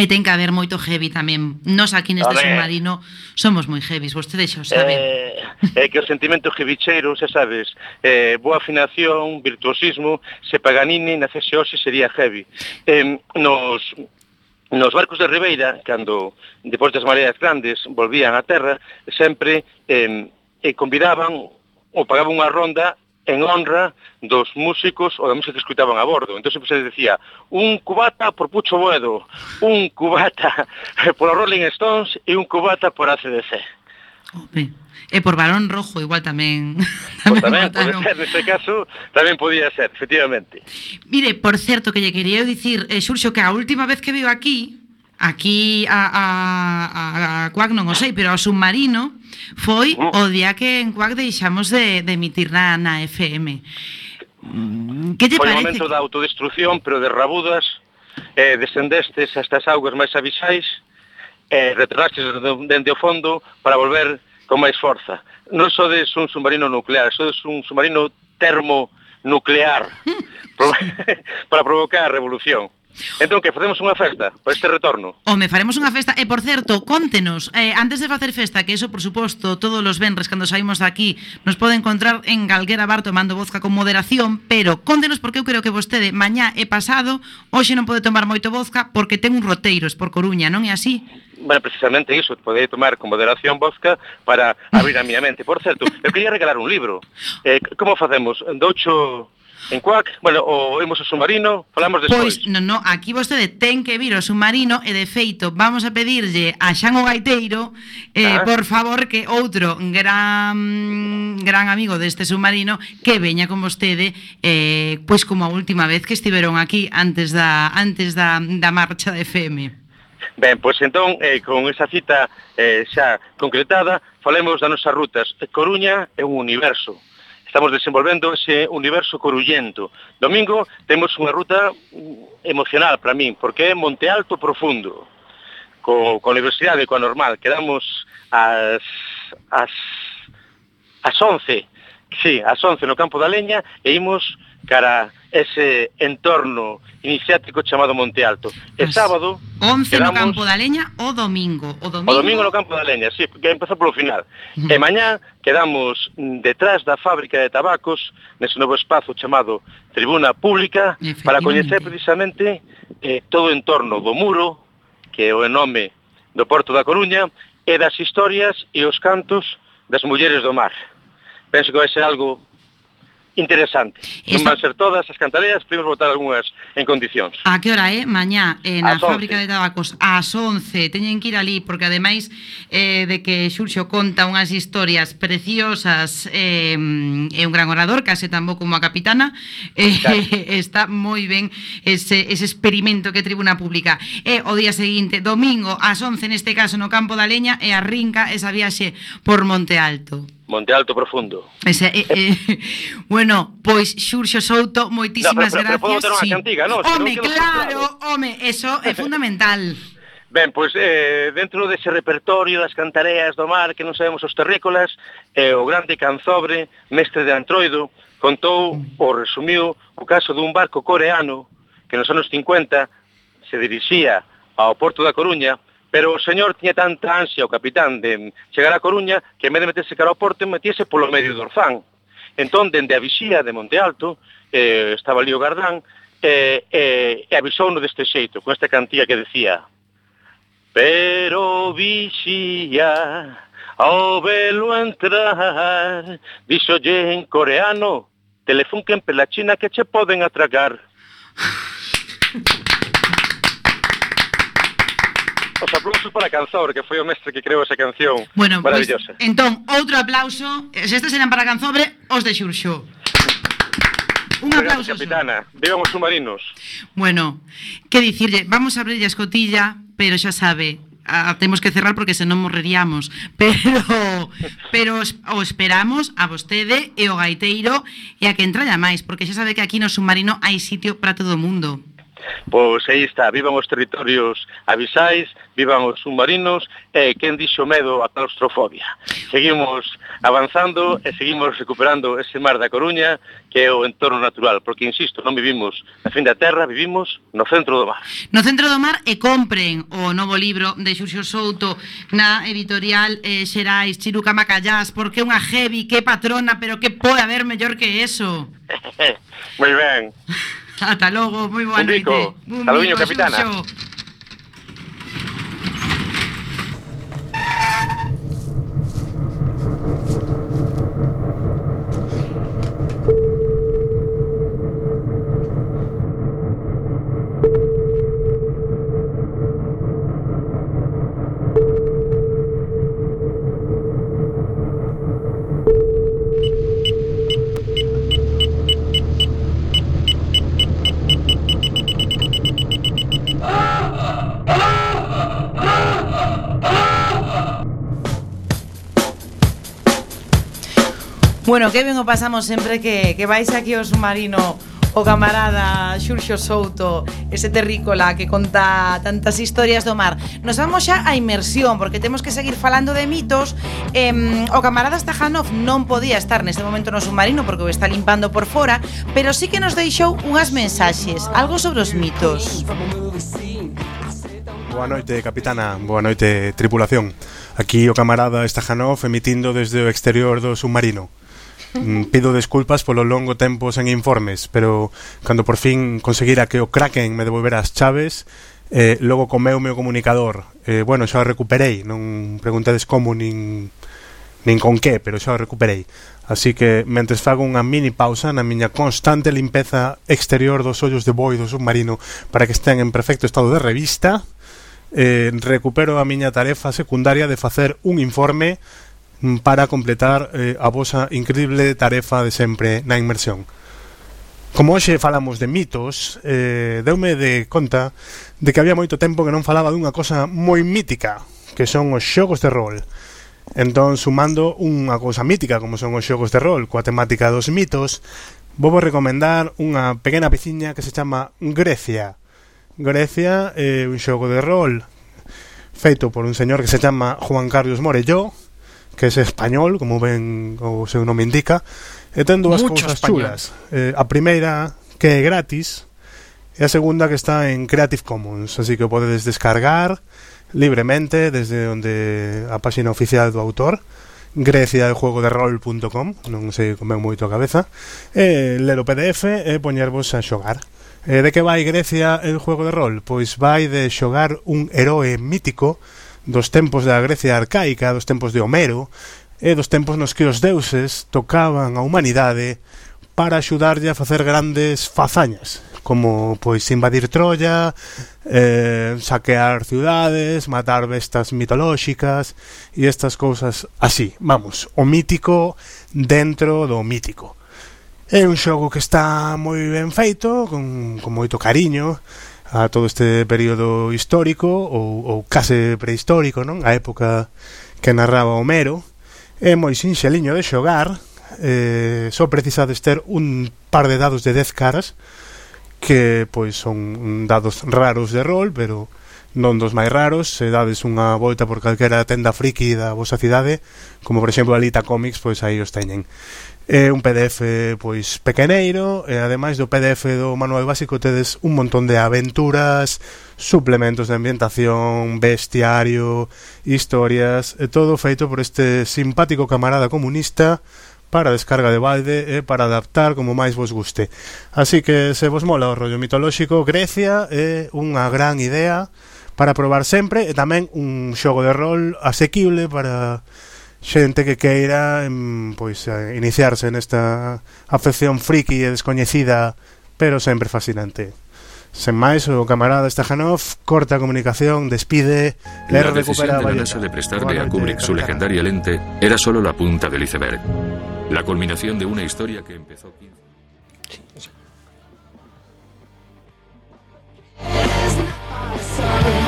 E ten que haber moito heavy tamén. Nos aquí neste submarino somos moi heavies, vostedes xa o saben. Eh, é eh, eh, que o sentimento jevicheiro, xa sabes, eh, boa afinación, virtuosismo, se Paganini nacese hoxe sería heavy. Eh, nos Nos barcos de Ribeira, cando depois das mareas grandes volvían á terra, sempre eh, e convidaban ou pagaban unha ronda en honra dos músicos ou da música que escutaban a bordo. Entón sempre se decía, un cubata por Pucho Boedo, un cubata por Rolling Stones e un cubata por ACDC. Okay. E por balón rojo igual tamén... tamén, pues tamén pode ser, neste caso, tamén podía ser, efectivamente. Mire, por certo, que lle quería eu dicir, eh, Xurxo, que a última vez que vivo aquí, aquí a, a, a, a Cuac non o sei, pero ao submarino foi o día que en Cuac deixamos de, de emitir na, na FM. Que lle foi parece? Foi o momento que... da autodestrucción, pero de rabudas, eh, descendestes a estas augas máis avisais, eh, retornastes dende o fondo para volver con máis forza. Non sodes un submarino nuclear, sodes un submarino termonuclear para provocar a revolución. Entón, que facemos unha festa para este retorno? Home, faremos unha festa. E, por certo, contenos, eh, antes de facer festa, que eso, por suposto, todos os venres, cando saímos de aquí, nos pode encontrar en Galguera Bar tomando vodka con moderación, pero contenos porque eu creo que vostede, mañá e pasado, hoxe non pode tomar moito vodka porque ten un roteiros por Coruña, non é así? bueno, precisamente iso, podei tomar con moderación vodka para abrir a miña mente. Por certo, eu quería regalar un libro. Eh, como facemos? Doucho en Cuac, bueno, o imos o submarino, falamos pois, despois. Pois, non, non, aquí vostede ten que vir o submarino e de feito vamos a pedirlle a Xan o Gaiteiro eh, ah. por favor que outro gran gran amigo deste submarino que veña con vostede eh, pois como a última vez que estiveron aquí antes da antes da, da marcha de FM. Ben, pois entón, eh, con esa cita eh, xa concretada, falemos das nosas rutas. Coruña é un universo, estamos desenvolvendo ese universo corullento. Domingo temos unha ruta emocional para min, porque é Monte Alto Profundo, co, co Universidade, coa normal. Quedamos ás, ás, ás 11, sí, ás 11 no Campo da Leña e imos cara ese entorno iniciático chamado Monte Alto. E sábado... 11 quedamos, no Campo da Leña o domingo, o domingo. O domingo no Campo da Leña, sí, que empezou polo final. Uh -huh. E mañá quedamos detrás da fábrica de tabacos, nese novo espazo chamado Tribuna Pública, para coñecer precisamente eh, todo o entorno do muro, que é o nome do Porto da Coruña, e das historias e os cantos das mulleres do mar. Penso que vai ser algo interesante. Esta... Non van ser todas as cantareas, podemos votar algunhas en condicións. A que hora é? Eh? Mañá, eh, na fábrica de tabacos, ás 11, teñen que ir ali, porque ademais eh, de que Xurxo conta unhas historias preciosas, eh, é un gran orador, case tan bo como a capitana, eh, claro. está moi ben ese, ese experimento que Tribuna Pública. E eh, o día seguinte, domingo, ás 11, neste caso no Campo da Leña, e arrinca esa viaxe por Monte Alto. Monte Alto Profundo. Ese, eh, eh, bueno, pois Xurxo Souto, moitísimas no, pero, pero, gracias. Pero sí. cantiga, no? Home, si claro, home, eso é fundamental. Ben, pois eh, dentro dese repertorio das cantareas do mar que non sabemos os terrícolas, eh, o grande canzobre, mestre de Antroido, contou ou resumiu o caso dun barco coreano que nos anos 50 se dirixía ao porto da Coruña Pero o señor tiña tanta ansia o capitán de chegar a Coruña que en vez de meterse cara ao porto, metiese polo medio do Orzán. Entón, dende a vixía de Monte Alto, eh, estaba ali o Gardán, eh, eh, e avisouno deste xeito, con esta cantía que decía Pero vixía ao velo entrar, dixolle en coreano, telefunquen pela China que che poden atragar. os aplausos para Canzobre, que foi o mestre que creou esa canción bueno, maravillosa. Pues, entón, outro aplauso, se estes eran para canzobre, os de Xurxo. Un aplauso. Capitana, vivan os submarinos. Bueno, que dicirlle, vamos a abrir a escotilla, pero xa sabe, a, temos que cerrar porque senón morreríamos, pero pero os, o esperamos a vostede e o gaiteiro e a que entralla máis, porque xa sabe que aquí no submarino hai sitio para todo o mundo. Pois aí está, vivan os territorios avisais, vivan os submarinos e quen dixo medo a claustrofobia. Seguimos avanzando e seguimos recuperando ese mar da Coruña que é o entorno natural, porque insisto, non vivimos na fin da terra, vivimos no centro do mar. No centro do mar e compren o novo libro de Xurxo Souto na editorial eh, Xerais Chiruca Macallás, porque unha heavy, que patrona, pero que pode haber mellor que eso. Moi ben. Hasta luego, muy buena noite. Hasta luego, capitana. Bueno, que ben o pasamos sempre que, que vais aquí ao submarino o camarada Xurxo Souto, ese terrícola que conta tantas historias do mar. Nos vamos xa á inmersión, porque temos que seguir falando de mitos. Eh, o camarada Stajanov non podía estar neste momento no submarino porque o está limpando por fora, pero sí que nos deixou unhas mensaxes, algo sobre os mitos. Boa noite, capitana. Boa noite, tripulación. Aquí o camarada Stajanov emitindo desde o exterior do submarino. Mm, pido desculpas polo longo tempo sen informes, pero cando por fin conseguira que o Kraken me devolvera as chaves, eh, logo comeu o meu comunicador. Eh, bueno, xa o recuperei, non preguntades como nin nin con que, pero xa o recuperei. Así que, mentres fago unha mini pausa na miña constante limpeza exterior dos ollos de boi do submarino para que estean en perfecto estado de revista, eh, recupero a miña tarefa secundaria de facer un informe Mm, para completar eh, a vosa increíble tarefa de sempre na inmersión. Como hoxe falamos de mitos, eh, deume de conta de que había moito tempo que non falaba dunha cosa moi mítica, que son os xogos de rol. Entón, sumando unha cousa mítica como son os xogos de rol coa temática dos mitos, vou recomendar unha pequena peciña que se chama Grecia. Grecia é eh, un xogo de rol feito por un señor que se chama Juan Carlos Morelló, que é español, como ben o seu nome indica, e ten dúas cousas español. chulas. Eh, a primeira, que é gratis, e a segunda que está en Creative Commons, así que podedes descargar libremente desde onde a páxina oficial do autor, Grecia de juego de rol.com, non sei comeu moito a cabeza, e ler o PDF e poñervos a xogar. E de que vai Grecia el juego de rol? Pois vai de xogar un heroe mítico dos tempos da Grecia arcaica, dos tempos de Homero, e dos tempos nos que os deuses tocaban a humanidade para axudarlle a facer grandes fazañas, como pois invadir Troia, eh, saquear ciudades, matar bestas mitolóxicas e estas cousas así. Vamos, o mítico dentro do mítico. É un xogo que está moi ben feito, con, con moito cariño, a todo este período histórico ou, ou case prehistórico, non? A época que narraba Homero é moi sinxeliño de xogar eh, só precisades ter un par de dados de 10 caras que pois son dados raros de rol, pero non dos máis raros, se dades unha volta por calquera tenda friki da vosa cidade, como por exemplo a Lita Comics, pois aí os teñen. É un PDF pois pequeneiro e ademais do PDF do manual básico tedes un montón de aventuras suplementos de ambientación bestiario historias e todo feito por este simpático camarada comunista para descarga de balde e para adaptar como máis vos guste. Así que se vos mola o rollo mitolóxico, Grecia é unha gran idea para probar sempre e tamén un xogo de rol asequible para xente que queira em, pois eh, iniciarse nesta afección friki e descoñecida, pero sempre fascinante. Sen máis, o camarada Stajanov corta a comunicación, despide, le La decisión recupera de la. NASA de prestarle a Kubrick su legendaria lente era solo la punta del iceberg. La culminación de una historia que empezó 15 She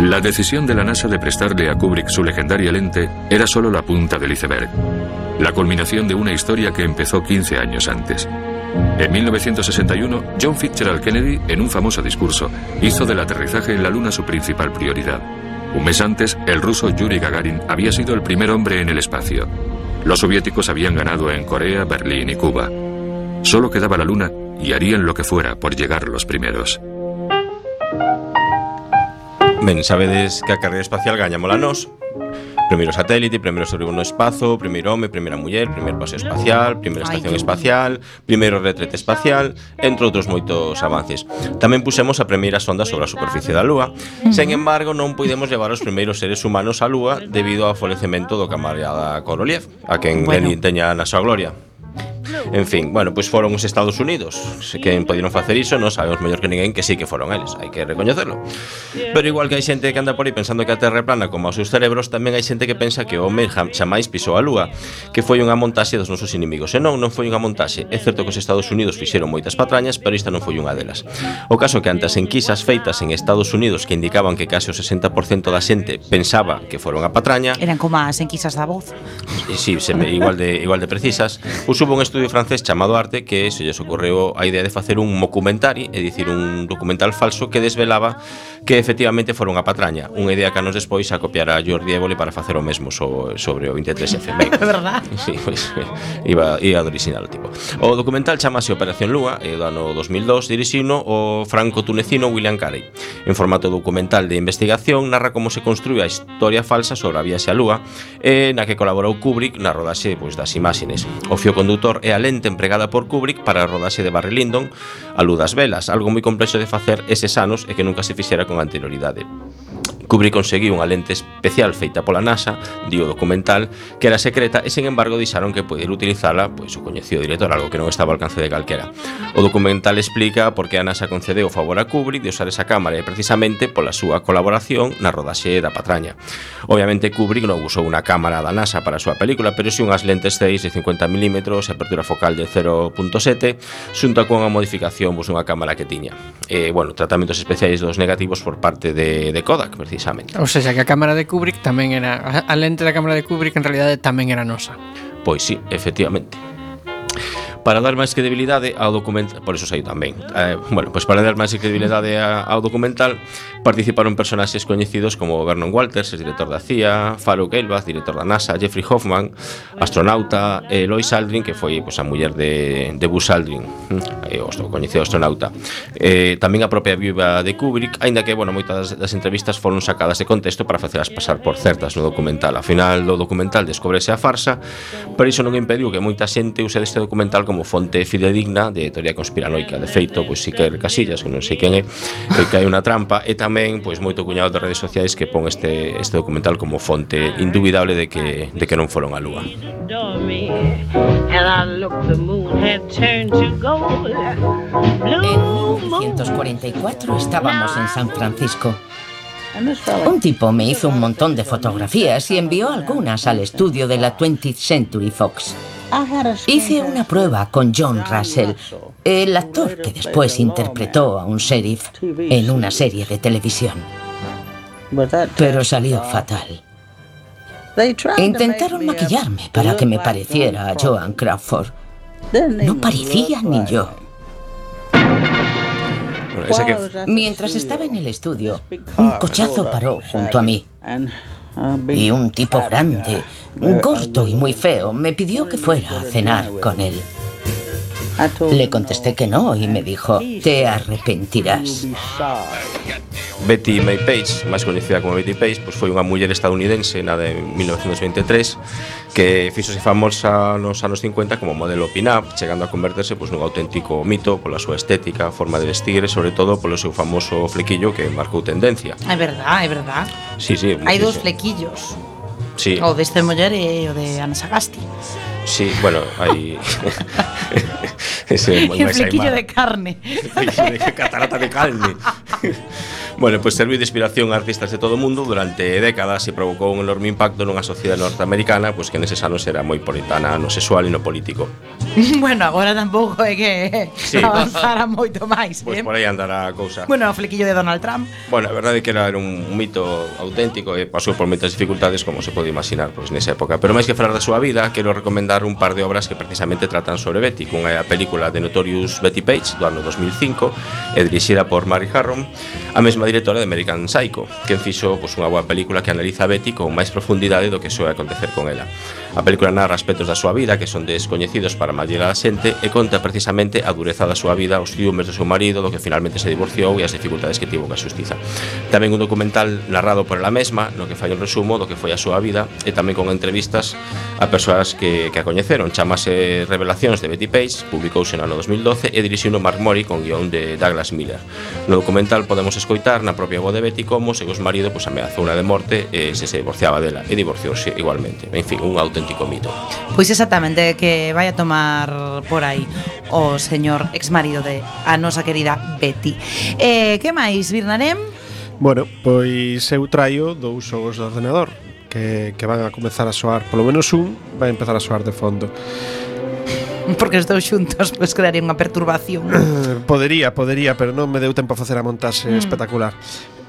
La decisión de la NASA de prestarle a Kubrick su legendaria lente era solo la punta del iceberg, la culminación de una historia que empezó 15 años antes. En 1961, John Fitzgerald Kennedy, en un famoso discurso, hizo del aterrizaje en la Luna su principal prioridad. Un mes antes, el ruso Yuri Gagarin había sido el primer hombre en el espacio. Los soviéticos habían ganado en Corea, Berlín y Cuba. Solo quedaba la Luna y harían lo que fuera por llegar los primeros. Ben, sabedes que a carreira espacial gañamola nós Primeiro satélite, primeiro sobre no espazo, primeiro home, primeira muller, primeiro paseo espacial, primeira estación espacial, primeiro retrete espacial, entre outros moitos avances. Tamén puxemos a primeira sonda sobre a superficie da Lúa. Sen embargo, non podemos levar os primeiros seres humanos á Lúa debido ao falecemento do camarada Korolev, a quen bueno. teña na súa gloria. En fin, bueno, pois pues foron os Estados Unidos que poderon facer iso, non sabemos mellor que ninguén que sí que foron eles, hai que recoñecelo. Pero igual que hai xente que anda por aí pensando que a Terra é plana como aos seus cerebros, tamén hai xente que pensa que o home xamais pisou a Lúa, que foi unha montaxe dos nosos inimigos. E eh, non, non foi unha montaxe. É certo que os Estados Unidos fixeron moitas patrañas, pero esta non foi unha delas. O caso que ante as enquisas feitas en Estados Unidos que indicaban que case o 60% da xente pensaba que foron a patraña... Eran como as enquisas da voz. E, sí, se me, igual de, igual de precisas. Us hubo un estudio francés chamado Arte que se lles ocorreu a idea de facer un documentari, é dicir, un documental falso que desvelaba que efectivamente fora unha patraña. Unha idea que anos despois a copiar a Jordi Évole para facer o mesmo so, sobre o 23F. Ben, verdad? Sí, pois, pues, iba, iba original tipo. O documental chamase Operación Lúa, e do ano 2002 dirixino o franco-tunecino William Carey. En formato documental de investigación narra como se construiu a historia falsa sobre a viaxe a Lúa, e na que colaborou Kubrick na rodaxe pois, das imaxes. O fio condutor é a lente empregada por Kubrick para a rodaxe de Barry Lyndon a luz das velas, algo moi complexo de facer eses anos e que nunca se fixera con anterioridade. Kubrick conseguiu unha lente especial feita pola NASA, di o documental, que era secreta e, sen embargo, dixaron que poder utilizala pois, o coñecido director, algo que non estaba ao alcance de calquera. O documental explica por que a NASA concedeu o favor a Kubrick de usar esa cámara e precisamente pola súa colaboración na rodaxe da patraña. Obviamente Kubrick non usou unha cámara da NASA para a súa película, pero si unhas lentes 6 de 50 mm e apertura focal de 0.7 xunto cunha modificación pois, unha cámara que tiña. Eh, bueno, tratamentos especiais dos negativos por parte de, de Kodak precisamente. Ou seja, que a cámara de Kubrick tamén era a lente da cámara de Kubrick en realidade tamén era nosa. Pois sí, efectivamente para dar máis credibilidade ao documental, por eso saiu tamén. Eh, bueno, pois para dar máis credibilidade ao documental participaron personaxes coñecidos como Vernon Walters, director da CIA, Farouk Elbaz, director da NASA, Jeffrey Hoffman, astronauta, e Lois Aldrin, que foi pois, a muller de, de Buzz Aldrin, eh, o coñecido astronauta. Eh, tamén a propia viúva de Kubrick, aínda que, bueno, moitas das entrevistas foron sacadas de contexto para facelas pasar por certas no documental. Ao final do documental descobrese a farsa, pero iso non impediu que moita xente use este documental como como fonte fidedigna de teoría conspiranoica. De feito, pois Iker Casillas, que non sei quen é, que hai unha trampa, e tamén pois moito cuñado de redes sociais que pon este este documental como fonte indubidable de que de que non foron á lúa. En 1944 estábamos en San Francisco. Un tipo me hizo un montón de fotografías y envió algunas al estudio de la 20th Century Fox. Hice una prueba con John Russell, el actor que después interpretó a un sheriff en una serie de televisión. Pero salió fatal. Intentaron maquillarme para que me pareciera a Joan Crawford. No parecía ni yo. Bueno, esa que Mientras estaba en el estudio, un cochazo paró junto a mí. Y un tipo grande, gordo y muy feo, me pidió que fuera a cenar con él. Le contesté que no y me dijo, te arrepentirás. Betty May Page, máis coñecida como Betty Page, pois foi unha muller estadounidense na de 1923 que fixose famosa nos anos 50 como modelo pin-up, chegando a converterse pois, nun auténtico mito pola súa estética, forma de vestir e sobre todo polo seu famoso flequillo que marcou tendencia. É verdad, é verdad. Sí, sí, Hai dous muchísimo. flequillos. Sí, O deste muller e o de Ana Sagasti. Sí, bueno, hai ese moi máis flequillo de carne. de catarata de carne. bueno, pois pues, serviu de inspiración a artistas de todo o mundo durante décadas e provocou un enorme impacto nunha sociedade norteamericana, pois pues, que neses anos era moi politana no sexual e no político. bueno, agora tampouco é que sí. avanzara moito máis, Pois pues eh? por aí andará a cousa. Bueno, o flequillo de Donald Trump. Bueno, a verdade é que era un mito auténtico eh, e pasou por moitas dificultades como se pode imaginar pois nesa época, pero máis que falar da súa vida, quero recomendar recomendar un par de obras que precisamente tratan sobre Betty. Cunha é a película de Notorious Betty Page do ano 2005 e dirixida por Mary Harron a mesma directora de American Psycho que fixo pois, unha boa película que analiza a Betty con máis profundidade do que soe acontecer con ela. A película narra aspectos da súa vida que son descoñecidos para máis a xente e conta precisamente a dureza da súa vida, os ciúmes do seu marido, do que finalmente se divorciou e as dificultades que tivo coa xustiza. Tamén un documental narrado por ela mesma, no que fai un resumo do que foi a súa vida e tamén con entrevistas a persoas que, que a coñeceron. Chamase Revelacións de Betty Page, publicouse no ano 2012 e dirixiu Mark Mori con guión de Douglas Miller. No documental podemos escoitar na propia voz de Betty como se os marido pois, pues, ameazou unha de morte e se se divorciaba dela e divorciouse igualmente. En fin, un auténtico auténtico mito. Pois exactamente que vai a tomar por aí o señor exmarido de a nosa querida Betty. Eh, que máis, Birnarem? Bueno, pois eu traio dous xogos de ordenador que, que van a comezar a soar, polo menos un vai empezar a soar de fondo porque os dous xuntos pois crearía unha perturbación. podería, podería, pero non me deu tempo a facer a montaxe mm. espectacular.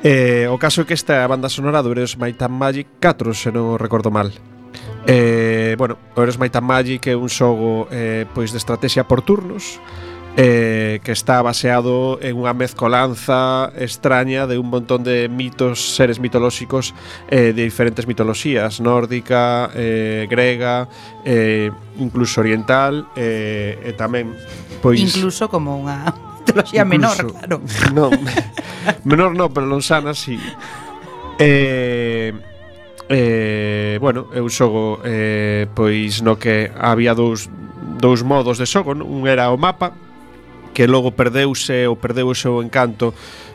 Eh, o caso é que esta banda sonora do Heroes Might and Magic 4, se non recordo mal. Eh, bueno, o Heroes Might and Magic é un xogo eh, pois de estrategia por turnos eh, que está baseado en unha mezcolanza extraña de un montón de mitos, seres mitolóxicos eh, de diferentes mitoloxías nórdica, eh, grega eh, incluso oriental eh, e tamén pois, incluso como unha mitoloxía menor, claro non, menor non, pero non si sí. eh, Eh, bueno, eu xogo eh, pois no que había dous, dous modos de xogo, non? un era o mapa que logo perdeuse ou perdeu o seu encanto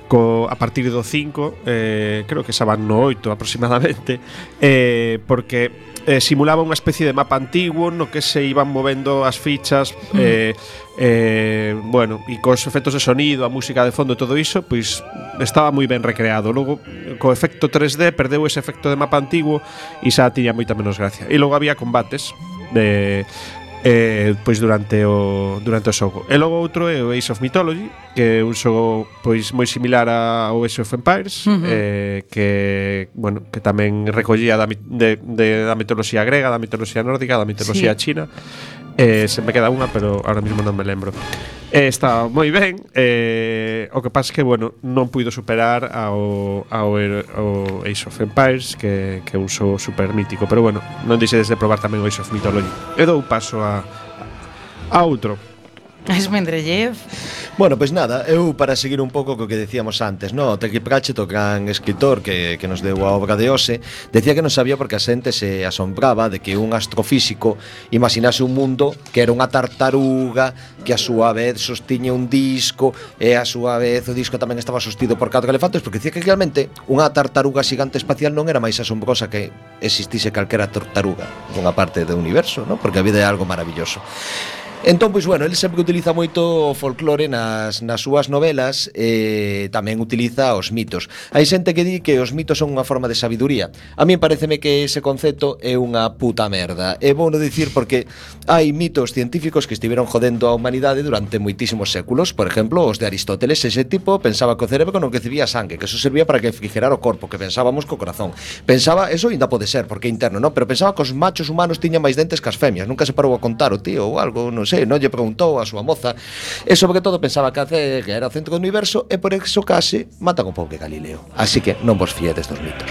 co, a partir do 5, eh, creo que xa van no 8 aproximadamente, eh, porque eh, simulaba unha especie de mapa antiguo no que se iban movendo as fichas mm. eh, eh, bueno, e cos efectos de sonido, a música de fondo e todo iso, pois estaba moi ben recreado. Logo, co efecto 3D perdeu ese efecto de mapa antiguo e xa tiña moita menos gracia. E logo había combates de eh, pois durante o durante o xogo. E logo outro é o Ace of Mythology, que é un xogo pois moi similar ao Ace of Empires, uh -huh. eh, que bueno, que tamén recollía da, de, de, da mitoloxía grega, da mitoloxía nórdica, da mitoloxía sí. china. Eh, se me queda unha, pero ahora mismo non me lembro. Eh, está moi ben eh, O que pasa é que, bueno, non puido superar ao, ao, ao Age of Empires Que, que é un show super mítico Pero bueno, non deixe de probar tamén o Age of Mythology. E dou paso a, a outro. Esmendrellev. Bueno, pois pues nada, eu para seguir un pouco co que decíamos antes, no, Terry Pratchett, o gran escritor que, que nos deu a obra de Ose, decía que non sabía porque a xente se asombraba de que un astrofísico imaginase un mundo que era unha tartaruga que a súa vez sostiña un disco e a súa vez o disco tamén estaba sostido por catro elefantes, porque decía que realmente unha tartaruga xigante espacial non era máis asombrosa que existise calquera tartaruga dunha parte do universo, no? porque a vida é algo maravilloso. Entón, pois, bueno, ele sempre utiliza moito o folclore nas, nas súas novelas eh, tamén utiliza os mitos. Hai xente que di que os mitos son unha forma de sabiduría. A mí pareceme que ese concepto é unha puta merda. É bueno dicir porque hai mitos científicos que estiveron jodendo a humanidade durante moitísimos séculos. Por exemplo, os de Aristóteles, ese tipo pensaba que o cerebro non recibía sangue, que eso servía para que fijerar o corpo, que pensábamos co corazón. Pensaba, eso ainda pode ser, porque é interno, non? Pero pensaba que os machos humanos tiñan máis dentes que as femias. Nunca se parou a contar o tío ou algo, non sei sei, non lle preguntou a súa moza e sobre todo pensaba que a que era o centro do universo e por eso case mata con pouco Galileo. Así que non vos fiedes dos mitos.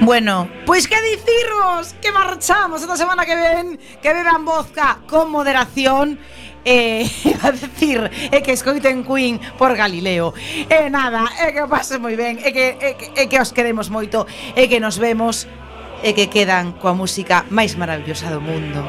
Bueno, pois que dicirvos que marchamos esta semana que ven que beban vodka con moderación eh, a decir é que escoiten Queen por Galileo e eh, nada, é eh, que pase moi ben é eh, que, eh, que, eh, que os queremos moito e eh, que nos vemos e eh, que quedan coa música máis maravillosa do mundo